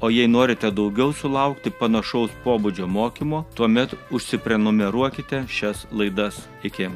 O jei norite daugiau sulaukti panašaus pobūdžio mokymo, tuomet užsiprenumeruokite šias laidas. Iki.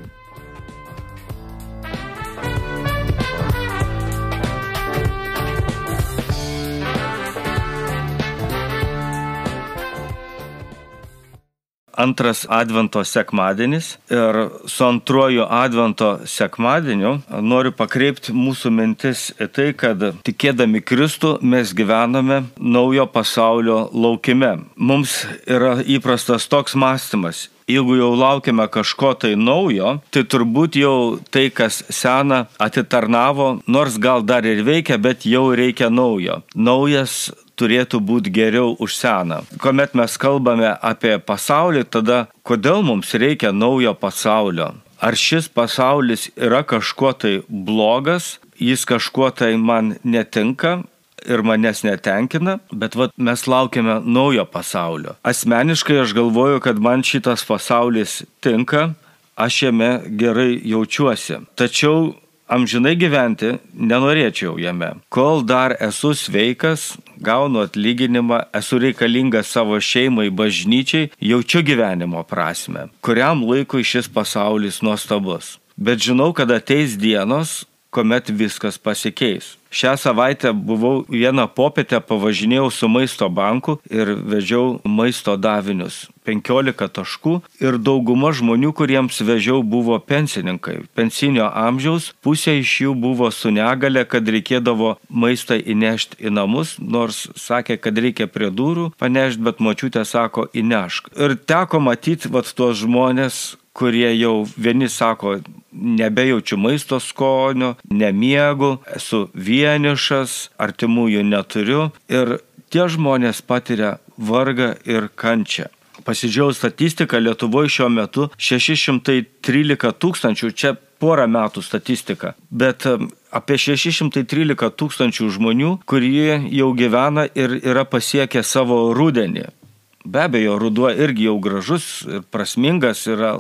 Antras Advento sekmadienis ir su antruoju Advento sekmadieniu noriu pakreipti mūsų mintis į tai, kad tikėdami Kristų mes gyvename naujo pasaulio laukime. Mums yra įprastas toks mąstymas. Jeigu jau laukiame kažko tai naujo, tai turbūt jau tai, kas sena, atitarnavo, nors gal dar ir veikia, bet jau reikia naujo. Naujas turėtų būti geriau už seną. Komet mes kalbame apie pasaulį, tada kodėl mums reikia naujo pasaulio? Ar šis pasaulis yra kažkuo tai blogas, jis kažkuo tai man netinka, ir manęs netenkina, bet vat, mes laukiame naujo pasaulio. Asmeniškai aš galvoju, kad man šitas pasaulis tinka, aš jame gerai jaučiuosi. Tačiau amžinai gyventi nenorėčiau jame. Kol dar esu sveikas, gaunu atlyginimą, esu reikalingas savo šeimai, bažnyčiai, jaučiu gyvenimo prasme, kuriam laikui šis pasaulis nuostabus. Bet žinau, kad ateis dienos, kuomet viskas pasikeis. Šią savaitę buvau vieną popietę pavažinėjau su maisto banku ir vežiau maisto davinius. 15 taškų ir dauguma žmonių, kuriems vežiau, buvo pensininkai. Pensinio amžiaus, pusė iš jų buvo su negale, kad reikėdavo maistą įnešti į namus, nors sakė, kad reikia prie durų panešti, bet močiutė sako įnešk. Ir teko matyti vat tuos žmonės, kurie jau vieni sako, nebejaučiu maisto skonio, nemiegu, esu vienišas, artimųjų neturiu ir tie žmonės patiria vargą ir kančią. Pasidžiau statistiką, Lietuvoje šiuo metu 613 tūkstančių, čia porą metų statistika, bet apie 613 tūkstančių žmonių, kurie jau gyvena ir yra pasiekę savo rudenį. Be abejo, ruduo irgi jau gražus ir prasmingas yra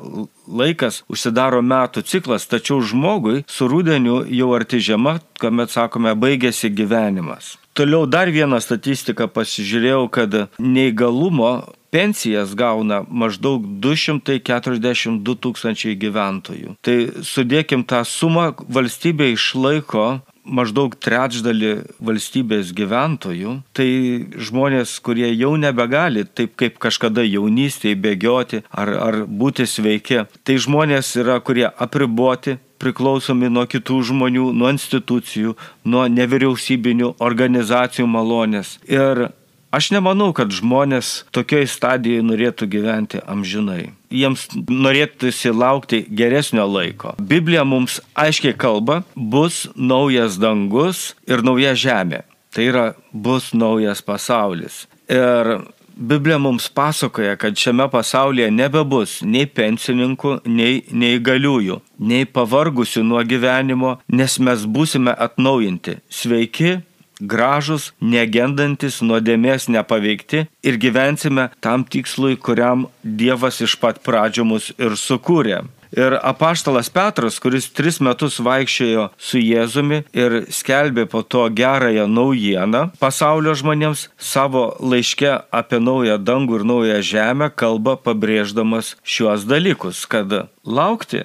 laikas, užsidaro metų ciklas, tačiau žmogui su rudeniu jau arti žiema, kuomet sakome, baigėsi gyvenimas. Toliau dar vieną statistiką pasižiūrėjau, kad neįgalumo pensijas gauna maždaug 242 tūkstančiai gyventojų. Tai sudėkim tą sumą, valstybė išlaiko maždaug trečdalį valstybės gyventojų, tai žmonės, kurie jau nebegali taip kaip kažkada jaunystėje bėgioti ar, ar būti sveiki, tai žmonės yra, kurie apriboti, priklausomi nuo kitų žmonių, nuo institucijų, nuo nevyriausybinių organizacijų malonės. Ir Aš nemanau, kad žmonės tokioj stadijoje norėtų gyventi amžinai. Jiems norėtųsi laukti geresnio laiko. Biblija mums aiškiai kalba, bus naujas dangus ir nauja žemė. Tai yra, bus naujas pasaulis. Ir Biblija mums pasakoja, kad šiame pasaulyje nebebus nei pensininkų, nei neįgaliųjų, nei pavargusių nuo gyvenimo, nes mes būsime atnaujinti, sveiki gražus, negendantis, nuodėmės nepaveikti ir gyvensime tam tikslui, kuriam Dievas iš pat pradžio mus ir sukūrė. Ir apaštalas Petras, kuris tris metus vaikščiojo su Jėzumi ir skelbė po to gerąją naujieną pasaulio žmonėms, savo laiške apie naują dangų ir naują žemę kalba pabrėždamas šiuos dalykus, kad laukti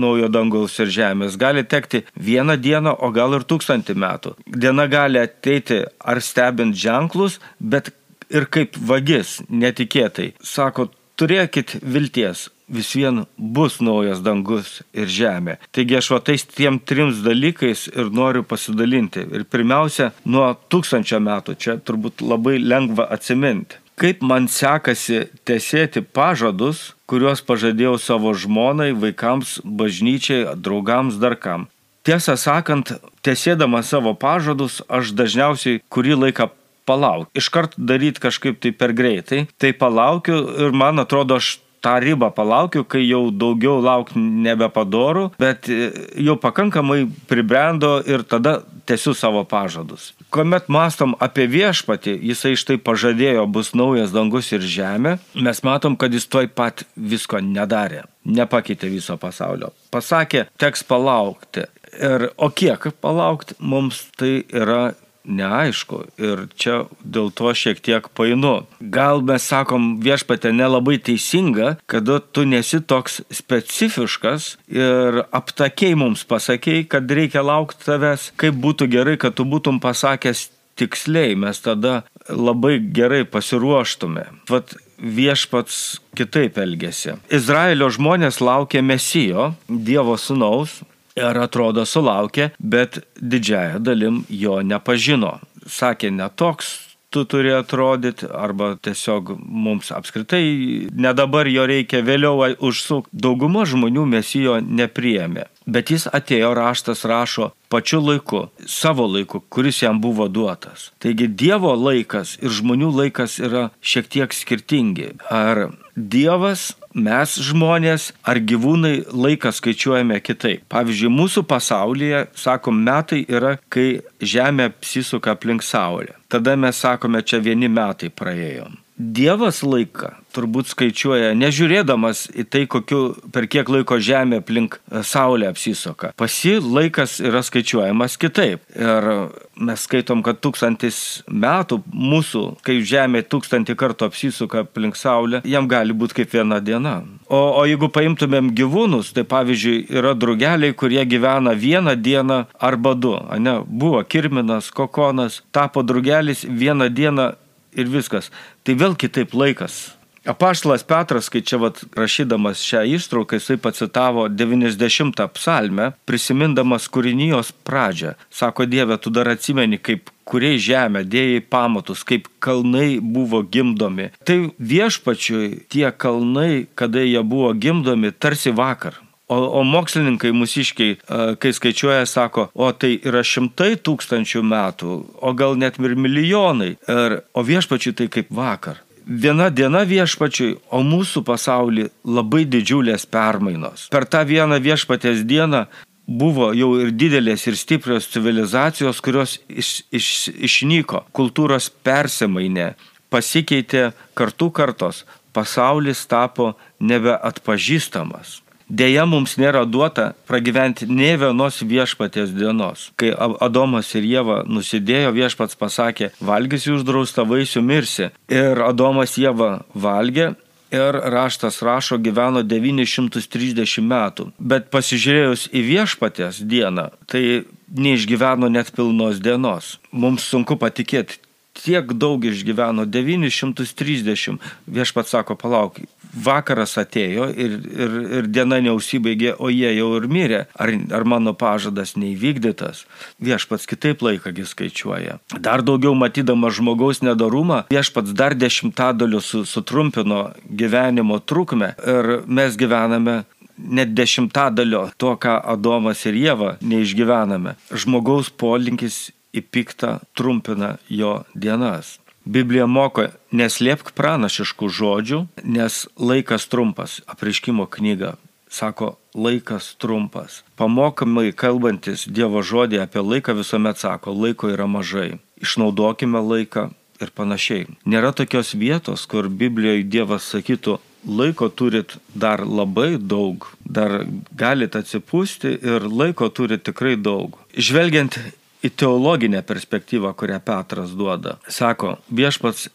naujo dangaus ir žemės gali tekti vieną dieną, o gal ir tūkstantį metų. Diena gali ateiti ar stebint ženklus, bet ir kaip vagis, netikėtai. Sako, turėkit vilties, vis vien bus naujas dangus ir žemė. Taigi aš va tais tiem trims dalykais ir noriu pasidalinti. Ir pirmiausia, nuo tūkstančio metų čia turbūt labai lengva atsiminti kaip man sekasi tesėti pažadus, kuriuos pažadėjau savo žmonai, vaikams, bažnyčiai, draugams, dar kam. tiesą sakant, tiesėdama savo pažadus, aš dažniausiai kurį laiką palaukiu. Iškart daryti kažkaip tai per greitai. Tai palaukiu ir man atrodo, aš tą ribą palaukiu, kai jau daugiau laukti nebepadoru, bet jau pakankamai pribrendo ir tada tęsiu savo pažadus. Komet mastom apie viešpatį, jisai štai pažadėjo bus naujas dangus ir žemė, mes matom, kad jis toj pat visko nedarė, nepakeitė viso pasaulio. Pasakė, teks palaukti. Ir, o kiek palaukti, mums tai yra neaišku ir čia dėl to šiek tiek painu. Gal mes sakom viešpatė nelabai teisinga, kada tu nesi toks specifiškas ir aptakiai mums pasakėjai, kad reikia laukti tavęs, kaip būtų gerai, kad tu būtum pasakęs tiksliai, mes tada labai gerai pasiruoštume. Vat viešpats kitaip elgesi. Izraelio žmonės laukė Mesijo, Dievo sunaus, ir atrodo sulaukė, bet didžiaja dalim jo nepažino. Sakė, netoks tu turi atrodyti, arba tiesiog mums apskritai ne dabar jo reikia vėliau užsukti. Dauguma žmonių mesijo nepriėmė. Bet jis atėjo raštas rašo pačiu laiku, savo laiku, kuris jam buvo duotas. Taigi Dievo laikas ir žmonių laikas yra šiek tiek skirtingi. Ar Dievas mes žmonės ar gyvūnai laiką skaičiuojame kitaip. Pavyzdžiui, mūsų pasaulyje, sakom, metai yra, kai Žemė apsisuka aplink Saulę. Tada mes sakome, čia vieni metai praėjom. Dievas laiką turbūt skaičiuoja, nežiūrėdamas į tai, kokiu, per kiek laiko Žemė aplink e, Saulę apsisuka. Pasi laikas yra skaičiuojamas kitaip. Ir mes skaitom, kad tūkstantis metų mūsų, kai Žemė tūkstantį kartų apsisuka aplink Saulę, jam gali būti kaip viena diena. O, o jeigu paimtumėm gyvūnus, tai pavyzdžiui, yra drugeliai, kurie gyvena vieną dieną arba du. Ne? Buvo kirminas, kokonas, tapo drugelis vieną dieną ir viskas. Tai vėl kitaip laikas. Apaštalas Petras, kai čia vat, rašydamas šią ištrauką, jisai pacitavo 90 psalmę, prisimindamas kūrinijos pradžią. Sako Dieve, tu dar atsimeni, kaip kuriai žemę dėjai pamatus, kaip kalnai buvo gimdomi. Tai viešpačiui tie kalnai, kada jie buvo gimdomi, tarsi vakar. O, o mokslininkai mūsiškiai, kai skaičiuoja, sako, o tai yra šimtai tūkstančių metų, o gal net ir milijonai. Ir, o viešpačiui tai kaip vakar. Viena diena viešpačiui, o mūsų pasaulį labai didžiulės permainos. Per tą vieną viešpatės dieną buvo jau ir didelės ir stiprios civilizacijos, kurios iš, iš, išnyko, kultūros persimainė, pasikeitė kartų kartos, pasaulis tapo nebeatpažįstamas. Deja, mums nėra duota pragyventi ne vienos viešpatės dienos. Kai Adomas ir Jėva nusidėjo, viešpats pasakė, valgysi uždraustą vaisių mirsi. Ir Adomas Jėva valgė ir raštas rašo gyveno 930 metų. Bet pasižiūrėjus į viešpatės dieną, tai neišgyveno net pilnos dienos. Mums sunku patikėti, tiek daug išgyveno, 930. Viešpats sako, palauk, vakaras atėjo ir, ir, ir diena neužsibaigė, o jie jau ir mirė. Ar, ar mano pažadas neįvykdytas? Viešpats kitaip laikągi skaičiuoja. Dar daugiau matydama žmogaus nedarumą, viešpats dar dešimtadaliu su, sutrumpino gyvenimo trukmę ir mes gyvename net dešimtadalio to, ką Adomas ir Jėva neišgyvename. Žmogaus polinkis į piktą trumpina jo dienas. Biblija moko neslėpk pranašiškų žodžių, nes laikas trumpas. Apriškimo knyga sako laikas trumpas. Pamokamai kalbantis Dievo žodį apie laiką visuomet sako, laiko yra mažai. Išnaudokime laiką ir panašiai. Nėra tokios vietos, kur Biblijoje Dievas sakytų, laiko turit dar labai daug, dar galit atsipūsti ir laiko turit tikrai daug. Žvelgiant į teologinę perspektyvą, kurią Petras duoda. Sako, viešpats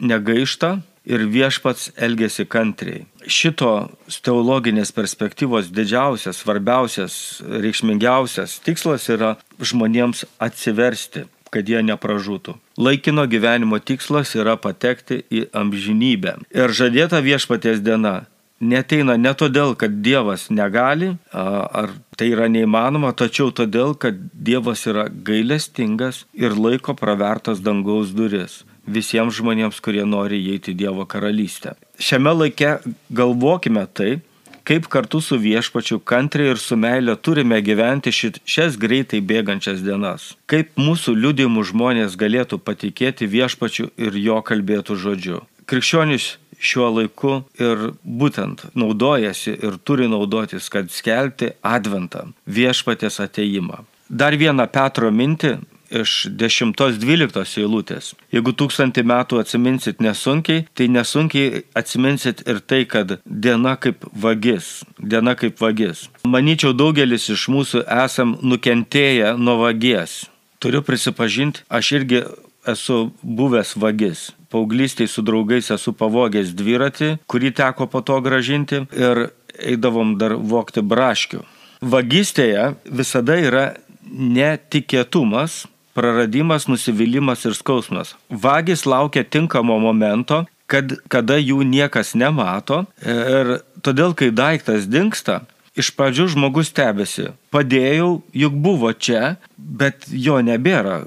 negaišta ir viešpats elgesi kantriai. Šito teologinės perspektyvos didžiausias, svarbiausias, reikšmingiausias tikslas yra žmonėms atsiversti kad jie nepražūtų. Laikino gyvenimo tikslas yra patekti į amžinybę. Ir žadėta viešpaties diena neteina ne todėl, kad Dievas negali, ar tai yra neįmanoma, tačiau todėl, kad Dievas yra gailestingas ir laiko pravertas dangaus duris visiems žmonėms, kurie nori įeiti Dievo karalystę. Šiame laike galvokime tai, kaip kartu su viešpačiu kantriai ir su meile turime gyventi šit, šias greitai bėgančias dienas. Kaip mūsų liūdimų žmonės galėtų patikėti viešpačiu ir jo kalbėtų žodžiu. Krikščionis šiuo laiku ir būtent naudojasi ir turi naudotis, kad skelbti adventą, viešpatės ateimą. Dar vieną Petro mintį iš 10-12 eilutės. Jeigu tūkstantį metų atsiminsit nesunkiai, tai nesunkiai atsiminsit ir tai, kad diena kaip vagis. Diena kaip vagis. Manyčiau, daugelis iš mūsų esam nukentėję nuo vagies. Turiu prisipažinti, aš irgi esu buvęs vagis. Paauglystėje su draugais esu pavogęs dviratį, kurį teko po to gražinti ir eidavom dar vokti braškių. Vagystėje visada yra netikėtumas, praradimas, nusivylimas ir skausmas. Vagis laukia tinkamo momento, kad, kada jų niekas nemato ir todėl, kai daiktas dinksta, iš pradžių žmogus stebėsi. Padėjau, juk buvo čia, bet jo nebėra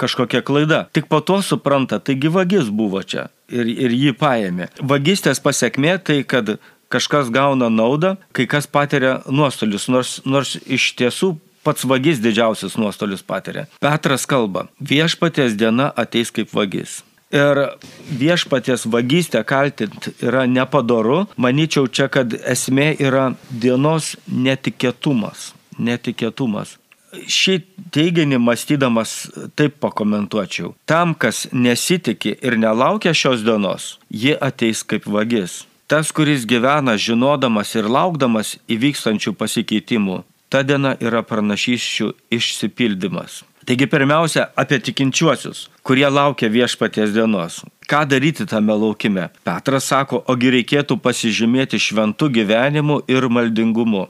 kažkokia klaida. Tik po to supranta, taigi vagis buvo čia ir, ir jį paėmė. Vagystės pasiekmė tai, kad kažkas gauna naudą, kai kas patiria nuostolius, nors, nors iš tiesų pats vagis didžiausius nuostolius patiria. Petras kalba, viešpatės diena ateis kaip vagis. Ir viešpatės vagystę kaltinti yra nepadoru, manyčiau čia, kad esmė yra dienos netikėtumas. Netikėtumas. Šį teiginį mąstydamas taip pakomentuočiau. Tam, kas nesitikė ir nelaukia šios dienos, ji ateis kaip vagis. Tas, kuris gyvena žinodamas ir laukdamas įvykstančių pasikeitimų, ta diena yra pranašyščių išsipildymas. Taigi pirmiausia apie tikinčiuosius, kurie laukia viešpaties dienos. Ką daryti tame laukime? Petras sako, ogi reikėtų pasižymėti šventų gyvenimu ir maldingumu.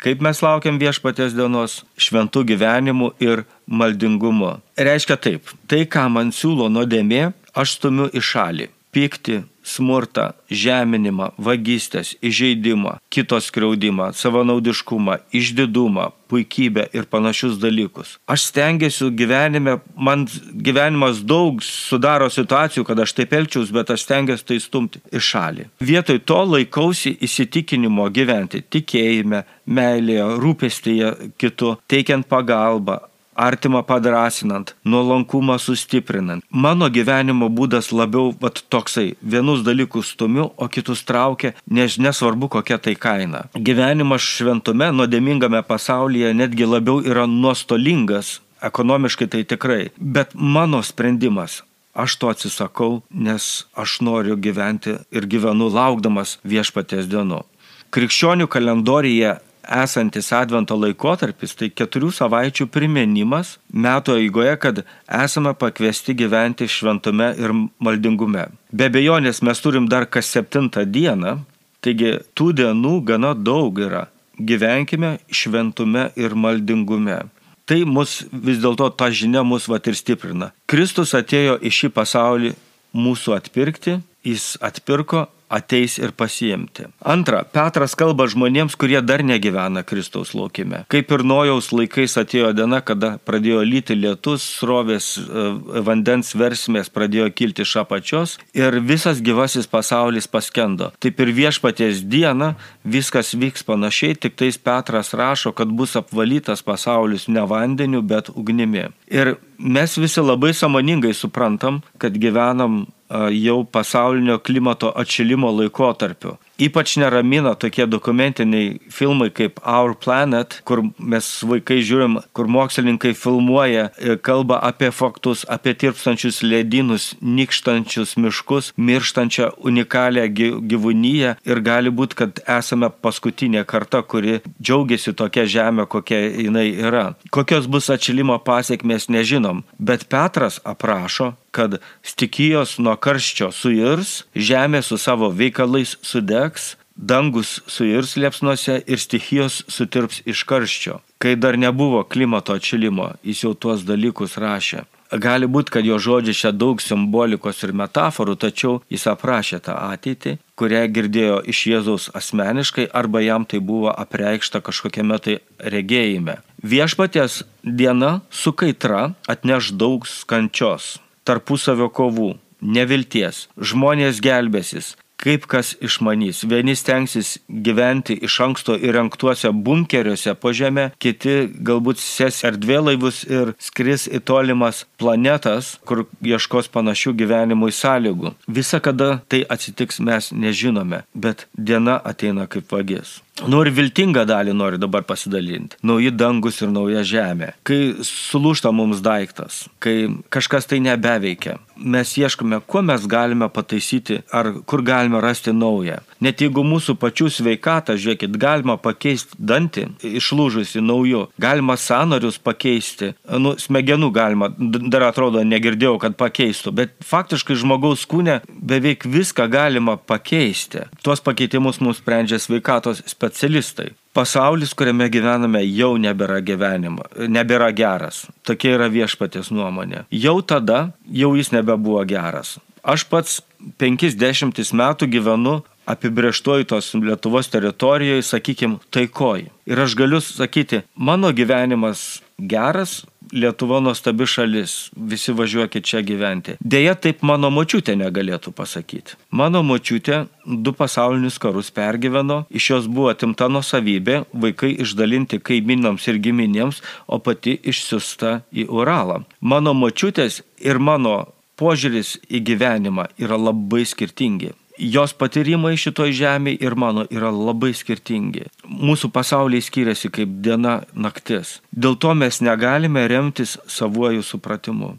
Kaip mes laukiam viešpaties dienos? Šventų gyvenimu ir maldingumu. Reiškia taip, tai, ką man siūlo nuodėmė, aš stumiu į šalį. Pykti, smurtą, žeminimą, vagystės, įžeidimą, kitos skriaudimą, savanaudiškumą, išdidumą, puikybę ir panašius dalykus. Aš stengiuosi gyvenime, man gyvenimas daug sudaro situacijų, kad aš taip elčiaus, bet aš stengiuosi tai stumti į šalį. Vietoj to laikausi įsitikinimo gyventi tikėjime, meilėje, rūpestyje kitu, teikiant pagalbą, artimą padrasinant, nuolankumą sustiprinant. Mano gyvenimo būdas labiau vat, toksai, vienus dalykus stumiu, o kitus traukia, nes nesvarbu kokia tai kaina. Gyvenimas šventume, nuodėmingame pasaulyje netgi labiau yra nuostolingas, ekonomiškai tai tikrai, bet mano sprendimas aš to atsisakau, nes aš noriu gyventi ir gyvenu laukdamas viešpatės dienų. Krikščionių kalendorijoje esantis Advento laikotarpis tai keturių savaičių primenimas metų eigoje, kad esame pakviesti gyventi šventume ir maldingume. Be bejonės mes turim dar kas septintą dieną, taigi tų dienų gana daug yra. Gyvenkime šventume ir maldingume. Tai mus vis dėlto ta žinia mus vat ir stiprina. Kristus atėjo į šį pasaulį mūsų atpirkti, jis atpirko ateis ir pasiimti. Antra, Petras kalba žmonėms, kurie dar negyvena Kristaus laukime. Kaip ir nojaus laikais atėjo diena, kada pradėjo lyti lietus, srovės e, vandens versmės pradėjo kilti iš apačios ir visas gyvasis pasaulis paskendo. Taip ir viešpaties diena viskas vyks panašiai, tik tais Petras rašo, kad bus apvalytas pasaulis ne vandeniu, bet ugnimi. Ir mes visi labai samoningai suprantam, kad gyvenam jau pasaulinio klimato atšilimo laikotarpiu. Ypač neramina tokie dokumentiniai filmai kaip Our Planet, kur mes vaikai žiūrim, kur mokslininkai filmuoja, e, kalba apie faktus, apie tirpstančius ledynus, nykštančius miškus, mirštančią unikalią gyvūnyje ir gali būti, kad esame paskutinė karta, kuri džiaugiasi tokia žemė, kokia jinai yra. Kokios bus atšilimo pasiekmes nežinom, bet Petras aprašo kad stikijos nuo karščio suirs, žemė su savo veikalais sudegs, degs, dangus suirs liepsnuose ir stichijos sutirps iš karščio. Kai dar nebuvo klimato atšilimo, jis jau tuos dalykus rašė. Gali būti, kad jo žodžiai čia daug simbolikos ir metaforų, tačiau jis aprašė tą ateitį, kurią girdėjo iš Jėzaus asmeniškai arba jam tai buvo apreikšta kažkokiame tai regėjime. Viešpatės diena su kaitra atneš daug kančios, tarpusavio kovų, nevilties, žmonės gelbėsis, kaip kas išmanys. Vieni stengsis gyventi iš anksto įrengtuose bunkeriuose po žemę, kiti galbūt sės erdvėlaivius ir skris į tolimas planetas, kur ieškos panašių gyvenimui sąlygų. Visa kada tai atsitiks mes nežinome, bet diena ateina kaip vagis. Nori viltingą dalį, nori dabar pasidalinti. Nauji dangus ir nauja žemė. Kai sulūšta mums daiktas, kai kažkas tai nebeveikia, mes ieškome, kuo mes galime pataisyti ar kur galime rasti naują. Net jeigu mūsų pačių sveikatą, žiūrėkit, galima pakeisti dantį, išlūžusi nauju, galima sanarius pakeisti, nu, smegenų galima, dar atrodo negirdėjau, kad pakeistų, bet faktiškai žmogaus kūne beveik viską galima pakeisti. Tuos pakeitimus mums sprendžia sveikatos specialistai. Pasaulis, kuriame gyvename, jau nebėra gyvenimo, nebėra geras. Tokia yra viešpatės nuomonė. Jau tada, jau jis nebebuvo geras. Aš pats 50 metų gyvenu apibrieštoj tos Lietuvos teritorijoje, sakykime, taikoj. Ir aš galiu sakyti, mano gyvenimas geras, Lietuva nuostabi šalis, visi važiuokit čia gyventi. Deja, taip mano močiutė negalėtų pasakyti. Mano močiutė du pasaulinius karus pergyveno, iš jos buvo atimta nusavybė, vaikai išdalinti kaiminams ir giminėms, o pati išsiusta į Uralą. Mano močiutės ir mano požiūris į gyvenimą yra labai skirtingi jos patyrimai šitoj žemėje ir mano yra labai skirtingi. Mūsų pasauliai skiriasi kaip diena naktis. Dėl to mes negalime remtis savuoju supratimu,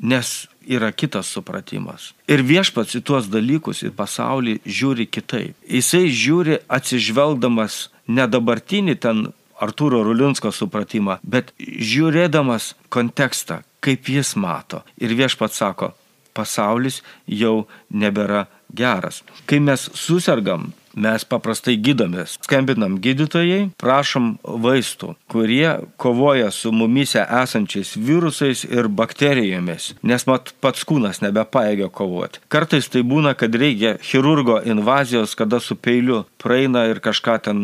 nes yra kitas supratimas. Ir viešpats į tuos dalykus, į pasaulį žiūri kitaip. Jisai žiūri atsižvelgdamas ne dabartinį ten Artūro Rulinsko supratimą, bet žiūrėdamas kontekstą, kaip jis mato. Ir viešpats sako, pasaulis jau nebėra geras. Kai mes susirgam, mes paprastai gydomės. Skambinam gydytojai, prašom vaistų, kurie kovoja su mumise esančiais virusais ir bakterijomis, nes mat pats kūnas nebepaėgia kovoti. Kartais tai būna, kad reikia chirurgo invazijos, kada su peiliu praeina ir kažką ten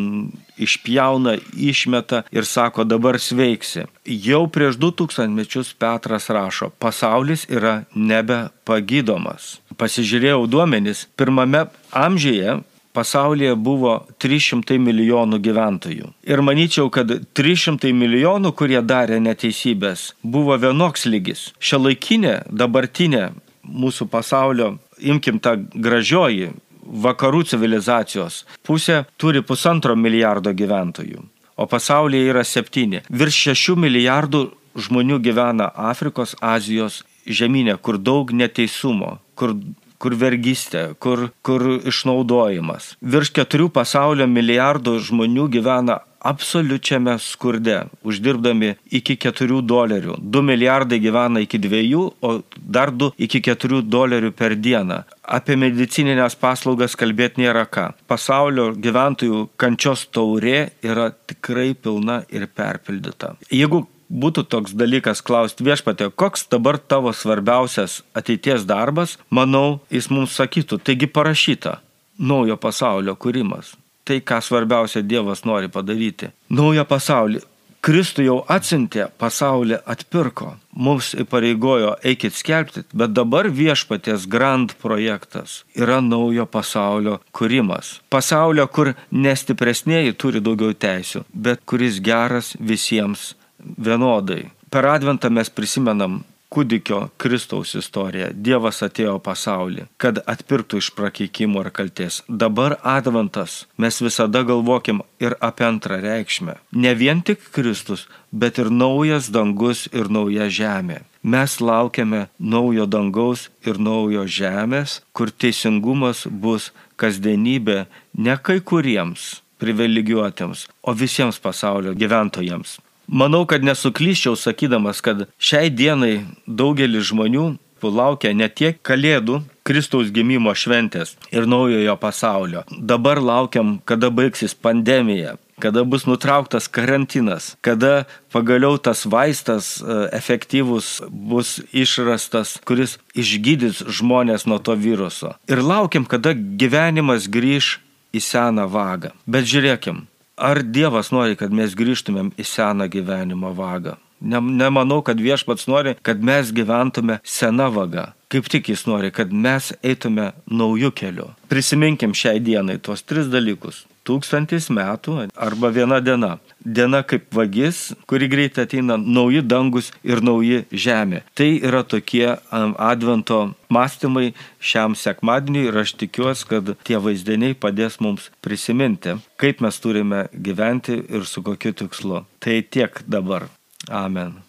išpjauna, išmeta ir sako, dabar sveiksi. Jau prieš 2000 mečius Petras rašo, pasaulis yra nebepagydomas. Pasižiūrėjau duomenis, pirmame amžiuje pasaulyje buvo 300 milijonų gyventojų. Ir manyčiau, kad 300 milijonų, kurie darė neteisybės, buvo vienoks lygis. Šia laikinė, dabartinė mūsų pasaulio, imkim tą gražioji vakarų civilizacijos pusė, turi pusantro milijardo gyventojų, o pasaulyje yra septyni. Virš šešių milijardų žmonių gyvena Afrikos, Azijos žemynė, kur daug neteisumo, kur kur vergystė, kur, kur išnaudojimas. Virš keturių pasaulio milijardų žmonių gyvena absoliučiame skurde, uždirbdami iki 4 dolerių. 2 milijardai gyvena iki 2, o dar 2 iki 4 dolerių per dieną. Apie medicininės paslaugas kalbėti nėra ką. Pasaulio gyventojų kančios taurė yra tikrai pilna ir perpildyta. Jeigu būtų toks dalykas klausti viešpatė, koks dabar tavo svarbiausias ateities darbas, manau, jis mums sakytų, taigi parašyta naujo pasaulio kūrimas. Tai, ką svarbiausia Dievas nori padaryti. Naują pasaulį. Kristų jau atsintė, pasaulį atpirko, mums įpareigojo eikit skelbti, bet dabar viešpaties grand projektas yra naujo pasaulio kūrimas. Pasaulio, kur nestipresnėji turi daugiau teisių, bet kuris geras visiems vienodai. Per adventą mes prisimenam kūdikio Kristaus istoriją. Dievas atėjo pasaulį, kad atpirktų iš prakeikimo ir kalties. Dabar adventas mes visada galvokim ir apie antrą reikšmę. Ne vien tik Kristus, bet ir naujas dangus ir nauja žemė. Mes laukiame naujo dangaus ir naujo žemės, kur teisingumas bus kasdienybė ne kai kuriems privilegijuotiems, o visiems pasaulio gyventojams. Manau, kad nesuklyščiau sakydamas, kad šiai dienai daugelis žmonių laukia ne tiek Kalėdų, Kristaus gimimo šventės ir naujojo pasaulio. Dabar laukiam, kada baigsis pandemija, kada bus nutrauktas karantinas, kada pagaliau tas vaistas e, efektyvus bus išrastas, kuris išgydys žmonės nuo to viruso. Ir laukiam, kada gyvenimas grįž į seną vagą. Bet žiūrėkim, Ar Dievas nori, kad mes grįžtumėm į seną gyvenimo vagą? Ne, nemanau, kad viešpats nori, kad mes gyventume sena vaga. kaip tik jis nori, kad mes eitume naujų kelių. Prisiminkim šiai dienai tuos tris dalykus. Tūkstantis metų arba viena diena. Diena kaip vagis, kuri greitai ateina, nauji dangus ir nauji žemė. Tai yra tokie advento mąstymai šiam sekmadieniui ir aš tikiuosi, kad tie vaizdiniai padės mums prisiminti, kaip mes turime gyventi ir su kokiu tikslu. Tai tiek dabar. Amen.